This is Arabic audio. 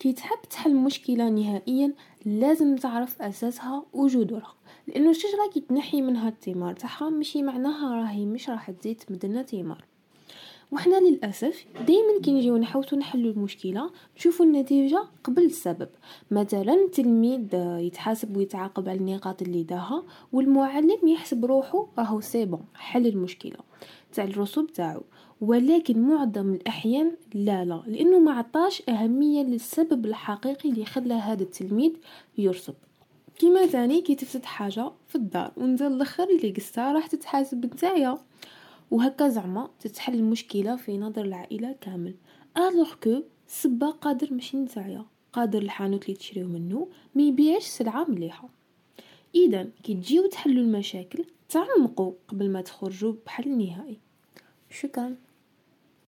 كي تحب تحل مشكلة نهائيا لازم تعرف أساسها وجذورها لأنه الشجرة كي تنحي منها الثمار تاعها مشي معناها راهي مش راح تزيد تمدلنا ثمار وحنا للأسف دائما كي نجيو نحوسو نحلو المشكلة نشوفو النتيجة قبل السبب. مثلا التلميذ يتحاسب ويتعاقب على النقاط اللي داها والمعلم يحسب روحو راهو سي حل المشكلة تاع الرسوب تاعو. ولكن معظم الأحيان لا لا لأنه ما عطاش أهمية للسبب الحقيقي اللي خلى هذا التلميذ يرسب. كيما ثاني كي تفسد حاجة في الدار وانت الآخر اللي قصتها راح تتحاسب نتايا. وهكا زعما تتحل المشكلة في نظر العائلة كامل. ألوغ كو سبا قادر ماشي نتايا قادر الحانوت اللي تشريو منه ما يبيعش سلعة مليحة. اذا كي تجيو تحلو المشاكل تعمقوا قبل ما تخرجوا بحل نهائي. شكرا.